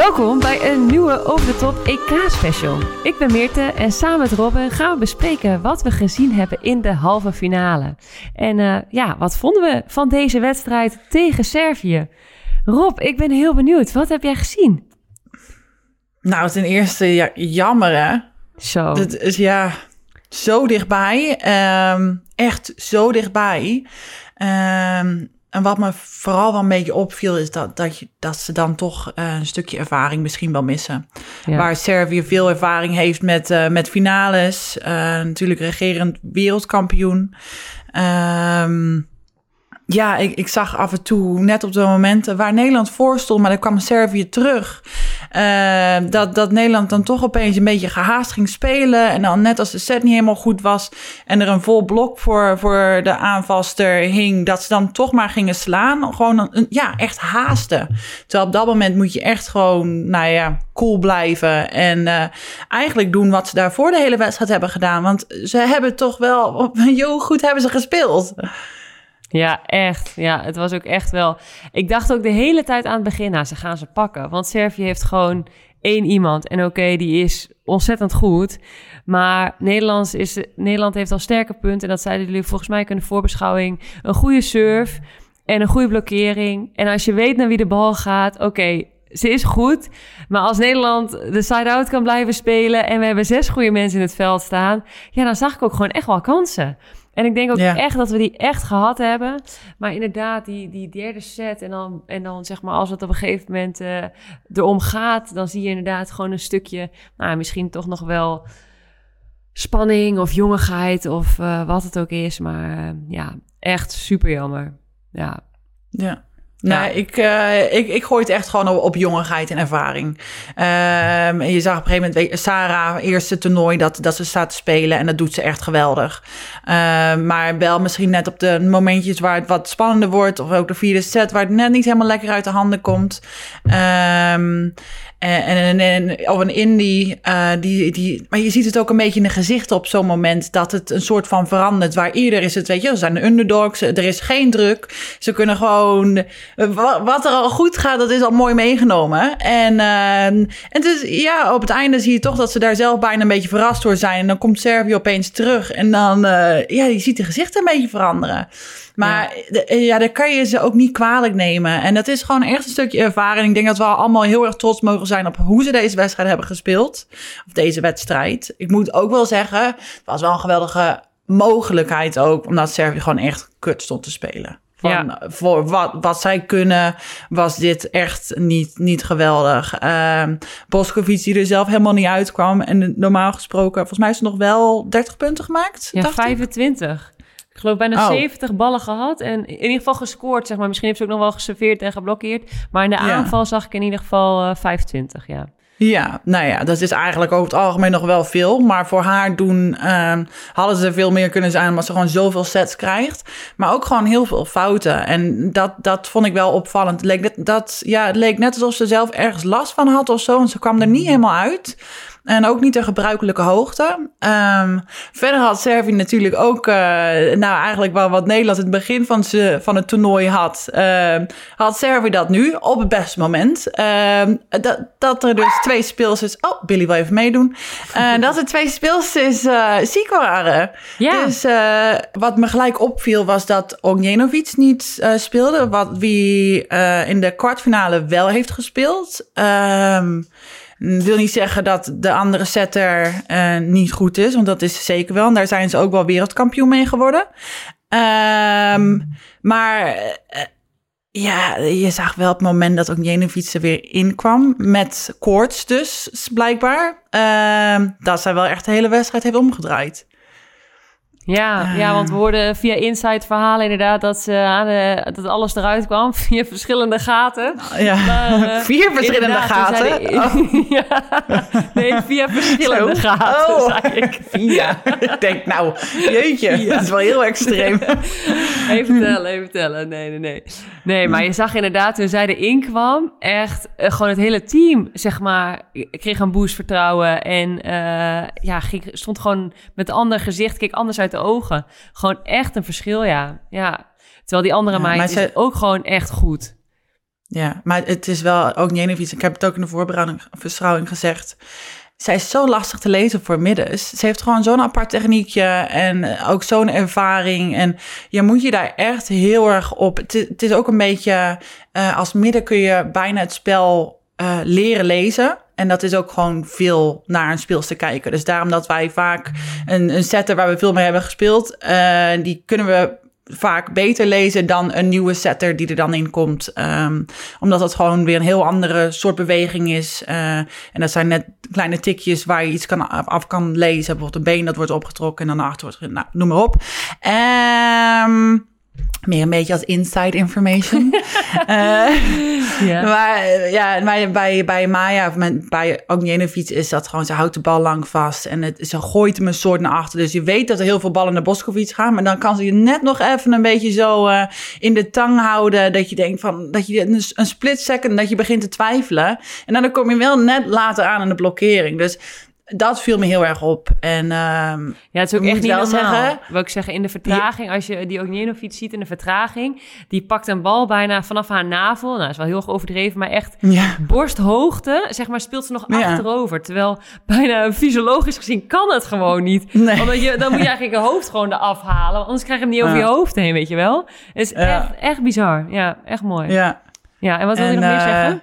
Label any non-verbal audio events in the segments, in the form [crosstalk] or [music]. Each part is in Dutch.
Welkom bij een nieuwe Over de Top EK-special. Ik ben Meerte en samen met Robin gaan we bespreken wat we gezien hebben in de halve finale. En uh, ja, wat vonden we van deze wedstrijd tegen Servië? Rob, ik ben heel benieuwd. Wat heb jij gezien? Nou, ten eerste ja, jammer hè. Zo. Dat is ja zo dichtbij. Ehm, echt zo dichtbij. Ehm, en wat me vooral wel een beetje opviel, is dat, dat, je, dat ze dan toch uh, een stukje ervaring misschien wel missen. Ja. Waar Servië veel ervaring heeft met, uh, met finales. Uh, natuurlijk regerend wereldkampioen. Um, ja, ik, zag af en toe net op de momenten waar Nederland voor stond, maar dan kwam Servië terug. Uh, dat, dat Nederland dan toch opeens een beetje gehaast ging spelen. En dan net als de set niet helemaal goed was en er een vol blok voor, voor de aanvalster hing, dat ze dan toch maar gingen slaan. Gewoon een, ja, echt haasten. Terwijl op dat moment moet je echt gewoon, nou ja, cool blijven. En uh, eigenlijk doen wat ze daarvoor de hele wedstrijd hebben gedaan. Want ze hebben toch wel, joh, goed hebben ze gespeeld. Ja, echt. Ja, het was ook echt wel. Ik dacht ook de hele tijd aan het begin, nou, ze gaan ze pakken. Want Servië heeft gewoon één iemand. En oké, die is ontzettend goed. Maar Nederlands is, Nederland heeft al sterke punten. En dat zeiden jullie volgens mij de voorbeschouwing. Een goede serve en een goede blokkering. En als je weet naar wie de bal gaat, oké, ze is goed. Maar als Nederland de side-out kan blijven spelen en we hebben zes goede mensen in het veld staan, ja, dan zag ik ook gewoon echt wel kansen. En ik denk ook ja. echt dat we die echt gehad hebben. Maar inderdaad, die, die derde set en dan, en dan zeg maar als het op een gegeven moment uh, erom gaat, dan zie je inderdaad gewoon een stukje, nou misschien toch nog wel spanning of jongigheid of uh, wat het ook is. Maar uh, ja, echt super jammer. Ja. Ja. Ja. ik, uh, ik, ik gooi het echt gewoon op, op en ervaring. Um, en je zag op een gegeven moment, Sarah, eerste toernooi, dat, dat ze staat te spelen. En dat doet ze echt geweldig. Um, maar wel misschien net op de momentjes waar het wat spannender wordt. Of ook de vierde set, waar het net niet helemaal lekker uit de handen komt. Um, en, en, of een indie, uh, die, die, maar je ziet het ook een beetje in de gezichten op zo'n moment dat het een soort van verandert. Waar eerder is het, weet je, ze zijn de underdogs, er is geen druk. Ze kunnen gewoon, wat er al goed gaat, dat is al mooi meegenomen. En, uh, en dus ja, op het einde zie je toch dat ze daar zelf bijna een beetje verrast door zijn. En dan komt Servië opeens terug en dan, uh, ja, je ziet de gezichten een beetje veranderen. Maar ja. ja, daar kan je ze ook niet kwalijk nemen. En dat is gewoon echt een stukje ervaring. Ik denk dat we allemaal heel erg trots mogen zijn op hoe ze deze wedstrijd hebben gespeeld. Of deze wedstrijd. Ik moet ook wel zeggen, het was wel een geweldige mogelijkheid ook. Omdat Servië gewoon echt kut stond te spelen. Van, ja. Voor wat, wat zij kunnen, was dit echt niet, niet geweldig. Uh, Boskovic, die er zelf helemaal niet uitkwam. En normaal gesproken, volgens mij is ze nog wel 30 punten gemaakt. Ja, 25. Ik geloof bijna oh. 70 ballen gehad. En in ieder geval gescoord, zeg maar. Misschien heeft ze ook nog wel geserveerd en geblokkeerd. Maar in de ja. aanval zag ik in ieder geval uh, 25, ja. Ja, nou ja, dat is eigenlijk over het algemeen nog wel veel. Maar voor haar doen uh, hadden ze veel meer kunnen zijn, omdat ze gewoon zoveel sets krijgt. Maar ook gewoon heel veel fouten. En dat, dat vond ik wel opvallend. Het leek, net, dat, ja, het leek net alsof ze zelf ergens last van had of zo. En ze kwam er niet helemaal uit. En ook niet de gebruikelijke hoogte. Um, verder had Servië natuurlijk ook, uh, nou eigenlijk wel wat Nederland in het begin van, ze, van het toernooi had. Uh, had Servië dat nu op het beste moment. Uh, dat, dat er dus twee speelsters, oh Billy wil even meedoen. dat er twee speelsters ziek waren. Ja. Dus wat me gelijk opviel was dat Ognjenovic niet speelde. Wat wie in de kwartfinale wel heeft gespeeld. Um, wil niet zeggen dat de andere setter uh, niet goed is, want dat is zeker wel. En daar zijn ze ook wel wereldkampioen mee geworden. Um, maar uh, ja, je zag wel op het moment dat ook Jenovic er weer inkwam, met koorts dus, blijkbaar, uh, dat zij wel echt de hele wedstrijd heeft omgedraaid. Ja, uh, ja, want we hoorden via Inside verhalen inderdaad dat, ze aan de, dat alles eruit kwam [laughs] via verschillende gaten. Ja, [laughs] maar, uh, vier verschillende gaten? De, oh. [laughs] ja, nee, via verschillende Zo? gaten, oh. zei ik. Via. ik denk, nou, jeetje, ja. dat is wel heel extreem. even tellen, even tellen. Nee, nee, nee. Nee, maar je zag inderdaad toen zij erin kwam, echt uh, gewoon het hele team, zeg maar, kreeg een boost vertrouwen. En uh, ja, ging, stond gewoon met een ander gezicht, keek anders uit de ogen. Gewoon echt een verschil, ja. ja. Terwijl die andere ja, meid is ook gewoon echt goed. Ja, maar het is wel ook niet iets. Ik heb het ook in de voorbereiding verstrouwing gezegd. Zij is zo lastig te lezen voor middens. Ze heeft gewoon zo'n apart techniekje en ook zo'n ervaring. En je moet je daar echt heel erg op. Het, is ook een beetje uh, als midden kun je bijna het spel uh, leren lezen. En dat is ook gewoon veel naar een speelster kijken. Dus daarom dat wij vaak een, een setter waar we veel mee hebben gespeeld, uh, die kunnen we vaak beter lezen dan een nieuwe setter die er dan in komt. Um, omdat dat gewoon weer een heel andere soort beweging is. Uh, en dat zijn net kleine tikjes waar je iets kan, af kan lezen. Bijvoorbeeld een been dat wordt opgetrokken en dan naar achter wordt... Nou, noem maar op. Um, meer een beetje als inside information. uh, [laughs] ja. Maar ja, maar bij, bij Maya, of bij Ognjenovic is dat gewoon, ze houdt de bal lang vast en het, ze gooit hem een soort naar achter. Dus je weet dat er heel veel ballen naar Boskovic gaan, maar dan kan ze je net nog even een beetje zo uh, in de tang houden, dat je denkt van, dat je een, een split second, dat je begint te twijfelen. En dan kom je wel net later aan in de blokkering. Dus dat viel me heel erg op. En uh, ja, het is ook echt niet wel zeggen. Wil ik zeggen, in de vertraging, als je die Ognjenovic ziet in de vertraging, die pakt een bal bijna vanaf haar navel. Nou, is wel heel erg overdreven, maar echt [laughs] ja. borsthoogte, zeg maar, speelt ze nog achterover. Terwijl bijna fysiologisch gezien kan het gewoon niet. Nee. Omdat je, dan moet je [laughs] eigenlijk je hoofd gewoon eraf halen, anders krijg je hem niet over je hoofd heen, weet je wel. Het is echt, echt bizar. Ja, echt mooi. Ja. Ja, en wat wil je nog meer uh, zeggen?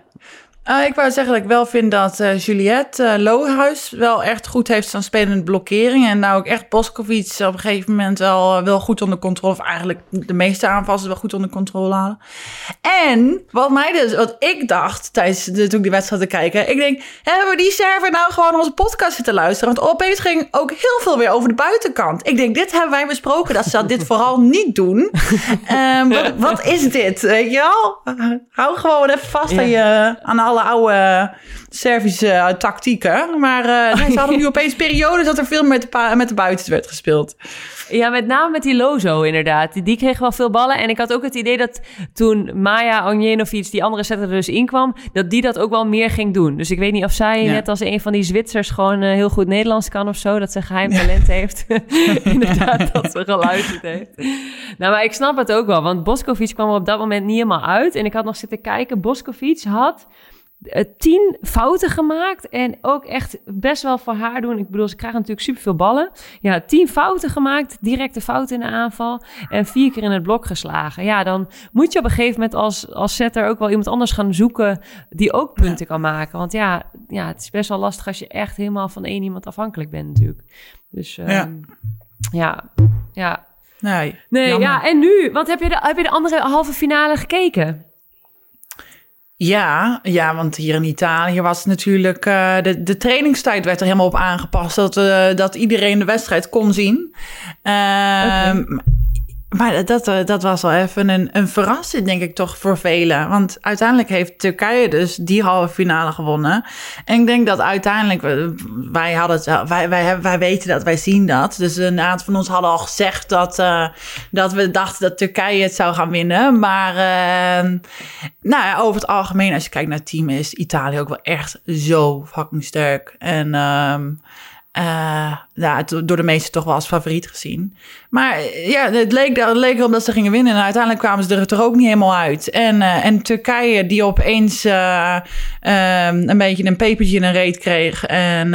Uh, ik wou zeggen dat ik wel vind dat uh, Juliette uh, Lohuis wel echt goed heeft staan spelen in blokkering. En nou ook echt Boskovic op een gegeven moment wel, wel goed onder controle. Of eigenlijk de meeste aanvallen wel goed onder controle halen. En wat mij dus, wat ik dacht tijdens de, toen ik die wedstrijd te kijken. Ik denk, hebben we die server nou gewoon onze podcast zitten luisteren? Want opeens ging ook heel veel weer over de buitenkant. Ik denk, dit hebben wij besproken, dat ze dit vooral niet doen. um, [laughs] wat, wat, is dit? Weet je wel? Hou gewoon even vast ja. aan, je, aan alle oude Servische uh, tactieken. Maar uh, ze hadden nu [laughs] opeens periodes dat er veel met de, met de buiten werd gespeeld. Ja, met name met die Lozo inderdaad. Die, die kreeg wel veel ballen. En ik had ook het idee dat toen Maya Onjenovic, die andere setter, er dus inkwam, dat die dat ook wel meer ging doen. Dus ik weet niet of zij net als een van die Zwitsers gewoon uh, heel goed Nederlands kan of zo. Dat ze geheim talent heeft. [laughs] [laughs] inderdaad, dat ze geluisterd heeft. Nou, maar ik snap het ook wel. Want Boskovic kwam er op dat moment niet helemaal uit. En ik had nog zitten kijken. Boskovic had tien fouten gemaakt. En ook echt best wel voor haar doen. Ik bedoel, ze krijgen natuurlijk superveel ballen. Ja, tien fouten gemaakt. Directe fouten in de aanval. En vier keer in het blok geslagen. Ja, dan moet je op een gegeven moment als, als setter ook wel iemand anders gaan zoeken. die ook punten kan maken. Want ja, ja, het is best wel lastig als je echt helemaal van één iemand afhankelijk bent, natuurlijk. Dus um, ja. ja, ja. Nee, nee ja, en nu? Want heb je, de, heb je de andere halve finale gekeken? Ja, ja, want hier in Italië was natuurlijk uh, de, de trainingstijd werd er helemaal op aangepast dat, uh, dat iedereen de wedstrijd kon zien. Uh. Maar dat, eh, dat was al even een, een verrassing, denk ik toch, voor velen. Want uiteindelijk heeft Turkije dus die halve finale gewonnen. En ik denk dat uiteindelijk, wij, hadden wij, wij, wij weten dat, wij zien dat. Dus een aantal van ons hadden al gezegd dat, uh, dat we dachten dat Turkije het zou gaan winnen. Maar nou ja, over het algemeen, als je kijkt naar het team, is Italië ook wel echt zo fucking sterk. En... Uh, door de meesten toch wel als favoriet gezien. Maar ja, het leek, het leek erop dat ze gingen winnen. En uiteindelijk kwamen ze er toch ook niet helemaal uit. En, uh, en Turkije, die opeens een beetje een pepertje in een reet kreeg. En,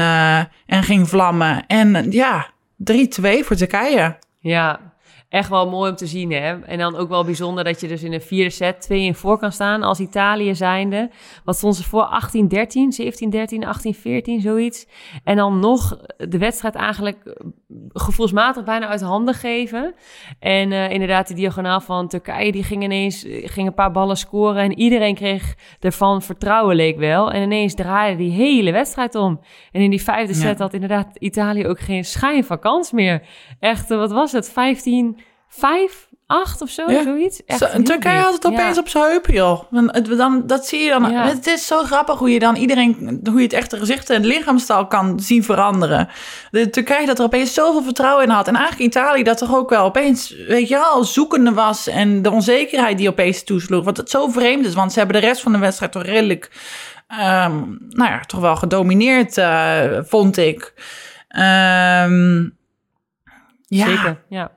en ging vlammen. En ja, 3-2 voor Turkije. Ja, echt wel mooi om te zien. Hè? En dan ook wel bijzonder dat je dus in een vierde set twee in voor kan staan als Italië zijnde. Wat stond ze voor? 18, 13, 17, 13, 18, 14, zoiets. En dan nog de wedstrijd eigenlijk gevoelsmatig bijna uit handen geven. En uh, inderdaad, die diagonaal van Turkije, die ging ineens ging een paar ballen scoren. En iedereen kreeg ervan vertrouwen, leek wel. En ineens draaide die hele wedstrijd om. En in die vijfde set had inderdaad Italië ook geen schijn van kans meer. Echt, wat was het? 15 vijf, acht of zo, zoiets. Echt Turkije had het opeens op zijn heupen, joh. Dan, dan, dat zie je dan. Het is zo grappig hoe je dan iedereen, hoe je het echte gezicht en lichaamstaal kan zien veranderen. De Turkije dat er opeens zoveel vertrouwen in had. En eigenlijk Italië dat toch ook wel opeens, weet je wel, zoekende was. En de onzekerheid die opeens toesloeg. Wat het zo vreemd is, want ze hebben de rest van de wedstrijd toch redelijk, um, nou ja, toch wel gedomineerd, uh, vond ik. Um, ja. Zeker, ja.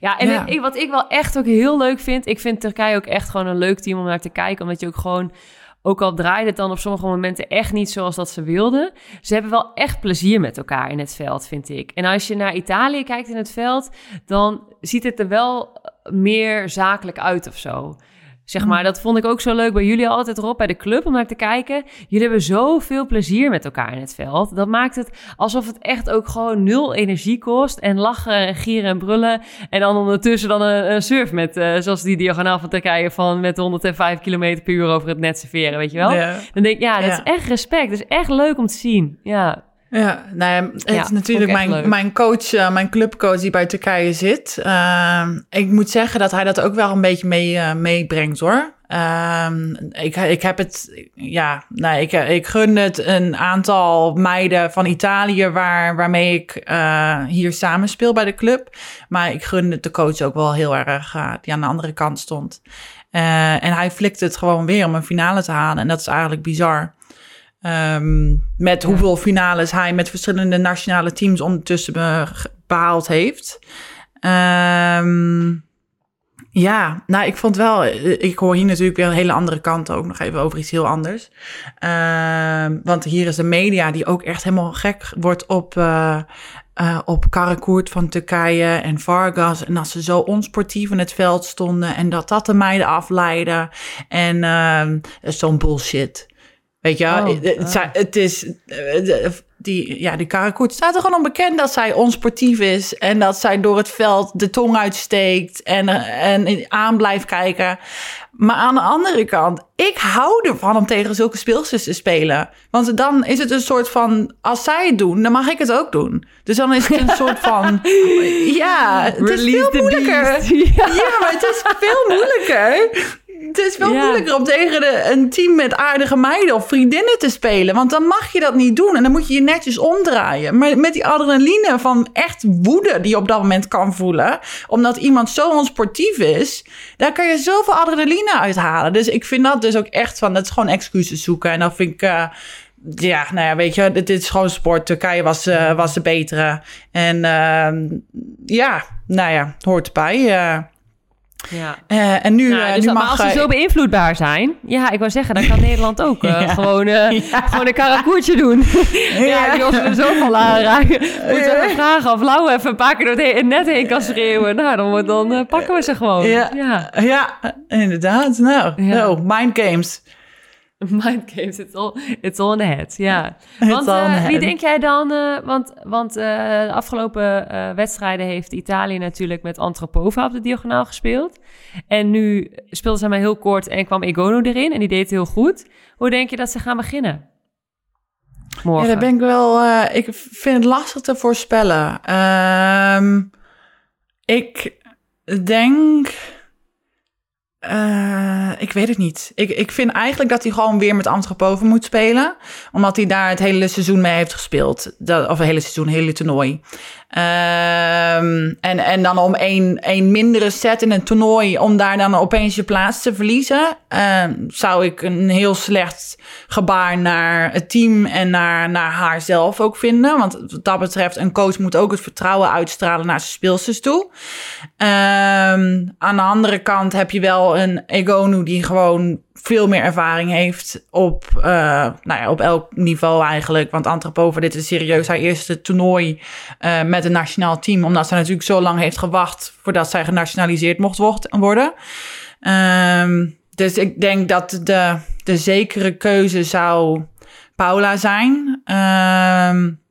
Ja, en wat ik wel echt ook heel leuk vind... ik vind Turkije ook echt gewoon een leuk team om naar te kijken... omdat je ook gewoon ook al draaide het dan op sommige momenten echt niet zoals dat ze wilden. Ze hebben wel echt plezier met elkaar in het veld, vind ik. En als je naar Italië kijkt in het veld, dan ziet het er wel meer zakelijk uit of zo. Zeg maar, dat vond ik ook zo leuk bij jullie altijd erop bij de club om naar te kijken. Jullie hebben zoveel plezier met elkaar in het veld. Dat maakt het alsof het echt ook gewoon nul energie kost. En lachen en gieren en brullen. En dan ondertussen dan een, surf met, uh, zoals die diagonaal van Turkije van met 105 km per uur over het net serveren, weet je wel? Dan denk ik, ja, dat is echt respect. Dat is echt leuk om te zien. Ja. Ja, nou ja, het is natuurlijk mijn, mijn coach, uh, mijn clubcoach die bij Turkije zit. Uh, ik moet zeggen dat hij dat ook wel een beetje mee, uh, meebrengt hoor. Ehm, ik, ik heb het, ja, nou, ik, ik gun het een aantal meiden van Italië waar, waarmee ik hier samen speel bij de club. Maar ik gun het de coach ook wel heel erg, die aan de andere kant stond. en hij flikt het gewoon weer om een finale te halen. En dat is eigenlijk bizar. Um, met hoeveel finales hij met verschillende nationale teams ondertussen behaald heeft. Um, ja, nou, ik vond wel. Ik hoor hier natuurlijk weer een hele andere kant ook nog even over iets heel anders. Um, want hier is de media die ook echt helemaal gek wordt op. Uh, uh, op Karakoert van Turkije en Vargas. En dat ze zo onsportief in het veld stonden. En dat dat de meiden afleiden. En zo'n bullshit. Weet je, oh, het, oh. het, is. Eh, die, ja, die Karakoet staat er gewoon onbekend dat zij onsportief is. En dat zij door het veld de tong uitsteekt en, en aan blijft kijken. Maar aan de andere kant, ik hou ervan om tegen zulke speelsters te spelen. Want dan is het een soort van, als zij het doen, dan mag ik het ook doen. Dus dan is het een soort van, [laughs] ja, het is veel moeilijker. [laughs] Ja. ja, maar het is veel moeilijker het is veel moeilijker om tegen de, een team met aardige meiden of vriendinnen te spelen. Want dan mag je dat niet doen. En dan moet je je netjes omdraaien. Maar met die adrenaline van echt woede die je op dat moment kan voelen. Omdat iemand zo onsportief is. Daar kan je zoveel adrenaline uithalen. Dus ik vind dat dus ook echt van, dat is gewoon excuses zoeken. En dan vind ik... Uh, ja, nou ja, weet je, dit is gewoon sport. Turkije was, uh, was de betere. En uh, ja, nou ja, hoort erbij. Ja. Uh, en nu, nou, uh, dus nu mag, als ze zo beïnvloedbaar zijn, ja, ik wou zeggen, dan kan [laughs] Nederland ook uh, gewoon, ja. gewoon een karakoertje doen. [laughs] ja, die ons er zo van aanraken. Moeten we vragen of Lau even een paar keer door het net heen kan schreeuwen. Nou, dan, dan pakken we ze gewoon. Ja, ja. ja inderdaad. Nou, no, mind games. [laughs] Mind games, it's all, it's all in the head. Ja. Want uh, wie denk jij dan? Uh, want want uh, de afgelopen wedstrijden heeft Italië natuurlijk met Antropova op de diagonaal gespeeld. En nu speelde ze maar heel kort en kwam Egono erin en die deed het heel goed. Hoe denk je dat ze gaan beginnen? Morgen. Ja, dat ben ik wel. ik vind het lastig te voorspellen. Um, ik denk. Uh, ik weet het niet. Ik, ik vind eigenlijk dat hij gewoon weer met Antropova moet spelen. Omdat hij daar het hele seizoen mee heeft gespeeld. Dat, of het hele seizoen, het hele toernooi. Um, en, en dan om één, één mindere set in een toernooi, om daar dan opeens je plaats te verliezen, uh, zou ik een heel slecht gebaar naar het team en naar, naar haar zelf ook vinden. Want wat dat betreft, een coach moet ook het vertrouwen uitstralen naar zijn speelsters toe. Um, aan de andere kant heb je wel een Egonu die gewoon veel meer ervaring heeft op, uh, nou ja, op elk niveau eigenlijk. Want Antropova, dit is serieus haar eerste toernooi uh, met een nationaal team. Omdat ze natuurlijk zo lang heeft gewacht voordat zij genationaliseerd mocht worden. Um, dus ik denk dat de, de zekere keuze zou Paula zijn. Um,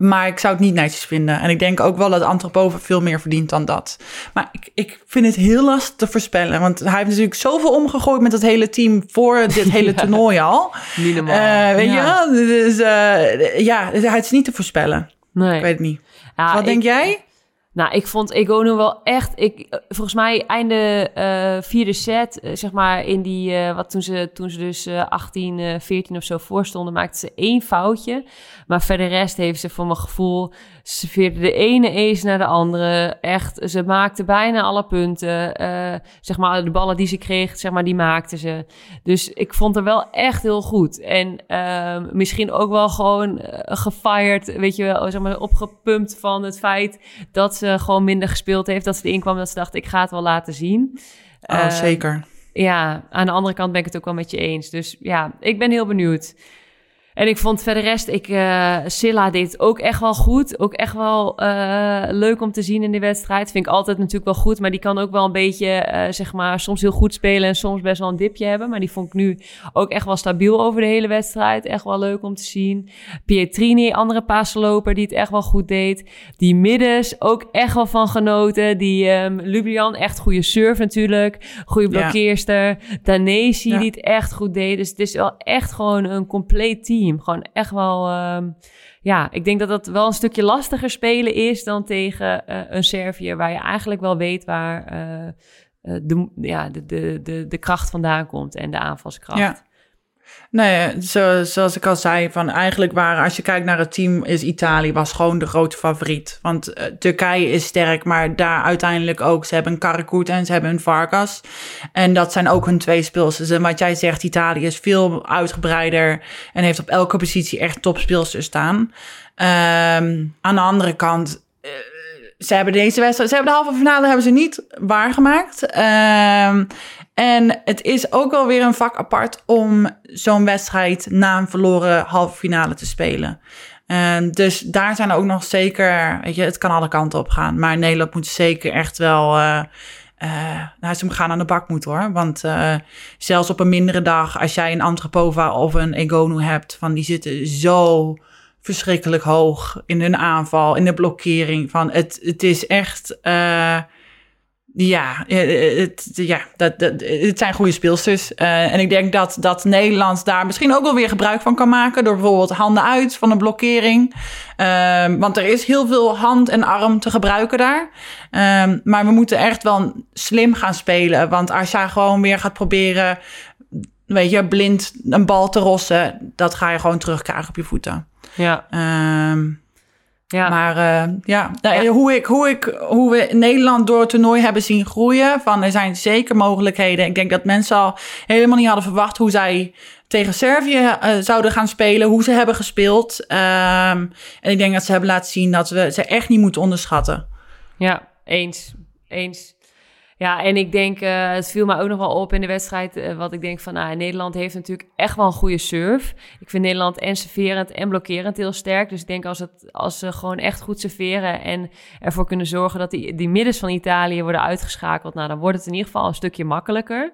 maar ik zou het niet netjes vinden. En ik denk ook wel dat Antropova veel meer verdient dan dat. Maar ik, ik vind het heel lastig te voorspellen. Want hij heeft natuurlijk zoveel omgegooid met het hele team voor dit [laughs] hele toernooi al. Niet normaal. Uh, weet ja. je Dus uh, ja, het is niet te voorspellen. Nee. Ik weet het niet. Ja, Wat denk jij? Nou, ik vond Egono wel echt. Ik, eh, volgens mij einde uh, vierde set, uh, zeg maar in die. Wat toen ze, toen ze dus 18, 14 of zo voorstonden, maakte ze één foutje. Maar verder rest heeft ze voor mijn gevoel ze veerde de ene ace naar de andere. Echt, ze maakte bijna alle punten. Uh, zeg maar, de ballen die ze kreeg, zeg maar, die maakte ze. Dus ik vond haar wel echt heel goed. En uh, misschien ook wel gewoon uh, gefired, weet je wel, zeg maar, opgepumpt van het feit dat ze gewoon minder gespeeld heeft, dat ze erin kwam dat ze dacht, ik ga het wel laten zien. Oh, zeker. Ja, aan de andere kant ben ik het ook wel met je eens. Dus ja, ik ben heel benieuwd. En ik vond verder rest, ik, uh, Silla deed ook echt wel goed. Ook echt wel uh, leuk om te zien in de wedstrijd. Vind ik altijd natuurlijk wel goed. Maar die kan ook wel een beetje, uh, zeg maar, soms heel goed spelen en soms best wel een dipje hebben. Maar die vond ik nu ook echt wel stabiel over de hele wedstrijd. Echt wel leuk om te zien. Pietrini, andere paasloper, die het echt wel goed deed. Die middens ook echt wel van genoten. Die um, Lubian, echt goede surf natuurlijk. Goede blokkeerster. Ja. Danesi, ja. die het echt goed deed. Dus het is wel echt gewoon een compleet team. Gewoon echt wel, um, ja, ik denk dat dat wel een stukje lastiger spelen is dan tegen uh, een Servië, waar je eigenlijk wel weet waar uh, de, ja, de, de, de, de kracht vandaan komt en de aanvalskracht. Nee, zo, zoals ik al zei, van eigenlijk waren, als je kijkt naar het team, is Italië was gewoon de grote favoriet. Want uh, Turkije is sterk, maar daar uiteindelijk ook. Ze hebben een Karakut en ze hebben een Vargas. En dat zijn ook hun twee speelsters. En wat jij zegt, Italië is veel uitgebreider en heeft op elke positie echt topspeelsters staan. Um, aan de andere kant, uh, ze hebben deze wedstrijd, ze hebben de halve finale hebben ze niet waargemaakt. Um, en het is ook wel weer een vak apart om zo'n wedstrijd na een verloren halve finale te spelen. En dus daar zijn ook nog zeker, weet je, het kan alle kanten op gaan. Maar Nederland moet zeker echt wel, uh, uh, nou, ze gaan aan de bak moeten hoor. Want uh, zelfs op een mindere dag, als jij een Antropova of een Egonu hebt, van die zitten zo verschrikkelijk hoog in hun aanval, in de blokkering. Van het, het is echt. Uh, ja, het, ja dat, dat, het zijn goede speelsters. Uh, en ik denk dat, dat Nederland daar misschien ook wel weer gebruik van kan maken. Door bijvoorbeeld handen uit van een blokkering. Uh, want er is heel veel hand en arm te gebruiken daar. Uh, maar we moeten echt wel slim gaan spelen. Want als jij gewoon weer gaat proberen, weet je, blind een bal te rossen. Dat ga je gewoon terugkrijgen op je voeten. Ja. Ehm, ja. Maar uh, ja, nou, ja, Hoe, ik, hoe, ik, hoe we Nederland door het toernooi hebben zien groeien. Van er zijn zeker mogelijkheden. Ik denk dat mensen al helemaal niet hadden verwacht hoe zij tegen Servië uh, zouden gaan spelen. Hoe ze hebben gespeeld. Um, en ik denk dat ze hebben laten zien dat we ze echt niet moeten onderschatten. Ja, eens. Eens. Ja, en ik denk, uh, het viel me ook nog wel op in de wedstrijd. Uh, wat ik denk van, nou, Nederland heeft natuurlijk echt wel een goede surf. Ik vind Nederland en serverend en blokkerend heel sterk. Dus ik denk als, het, als ze gewoon echt goed serveren en ervoor kunnen zorgen dat die, die middens van Italië worden uitgeschakeld, nou, dan wordt het in ieder geval een stukje makkelijker.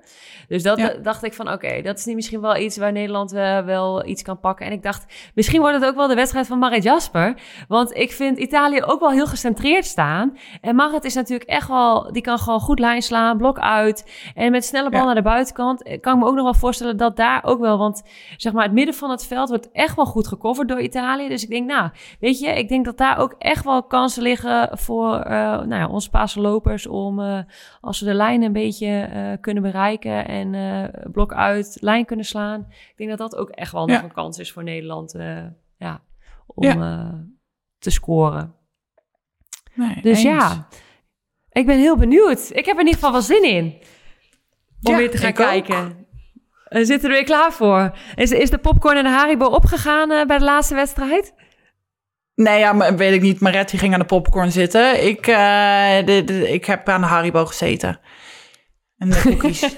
Dus dat ja. dacht ik van, oké, okay, dat is misschien wel iets waar Nederland uh, wel iets kan pakken. En ik dacht, misschien wordt het ook wel de wedstrijd van Marit Jasper. Want ik vind Italië ook wel heel gecentreerd staan. En Marit is natuurlijk echt wel, die kan gewoon goed slaan, blok uit. En met snelle bal ja. naar de buitenkant kan ik me ook nog wel voorstellen dat daar ook wel, want zeg maar het midden van het veld wordt echt wel goed gecoverd door Italië. Dus ik denk, nou, weet je, ik denk dat daar ook echt wel kansen liggen voor uh, nou ja, onze Pasen lopers om uh, als we de lijn een beetje uh, kunnen bereiken en blok uit, lijn kunnen slaan. Ik denk dat dat ook echt wel ja. nog een kans is voor Nederland, ja, om te scoren. Nee, dus eens. ja, ik ben heel benieuwd. Ik heb er in ieder geval wel zin in. Om Ja, weer te gaan kijken. ook. We zitten er weer klaar voor. Is, is de popcorn en de Haribo opgegaan eh, bij de laatste wedstrijd? Nee, ja, maar weet ik niet. Maretti ging aan de popcorn zitten. Ik, eh, de, de- ik heb aan de Haribo gezeten. En de cookies. [laughs]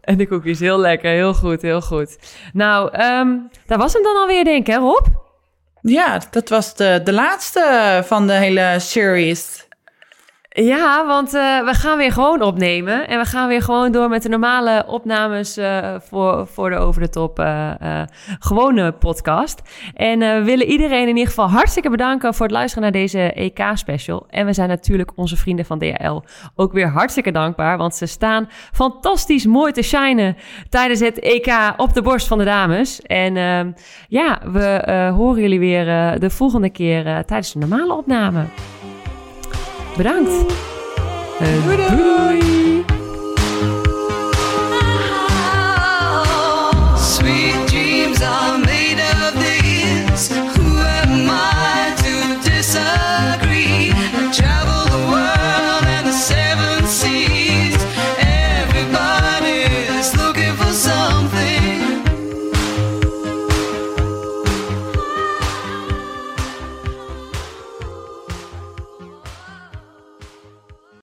En de koekjes, heel lekker. Heel goed, heel goed. Nou, ehm dat was hem dan alweer, denk ik, hè Rob? ja, dat was de, de laatste van de hele series. Ja, want eh, we gaan weer gewoon opnemen. En we gaan weer gewoon door met de normale opnames eh, voor, voor de Over de Top eh, gewone podcast. En we willen iedereen in ieder geval hartstikke bedanken voor het luisteren naar deze EK-special. En we zijn natuurlijk onze vrienden van DHL ook weer hartstikke dankbaar. Want ze staan fantastisch mooi te shinen tijdens het EK op de borst van de dames. En ehm, ja, we horen jullie weer de volgende keer tijdens de normale opname. Bedankt. Eh, Doei, doei. doei.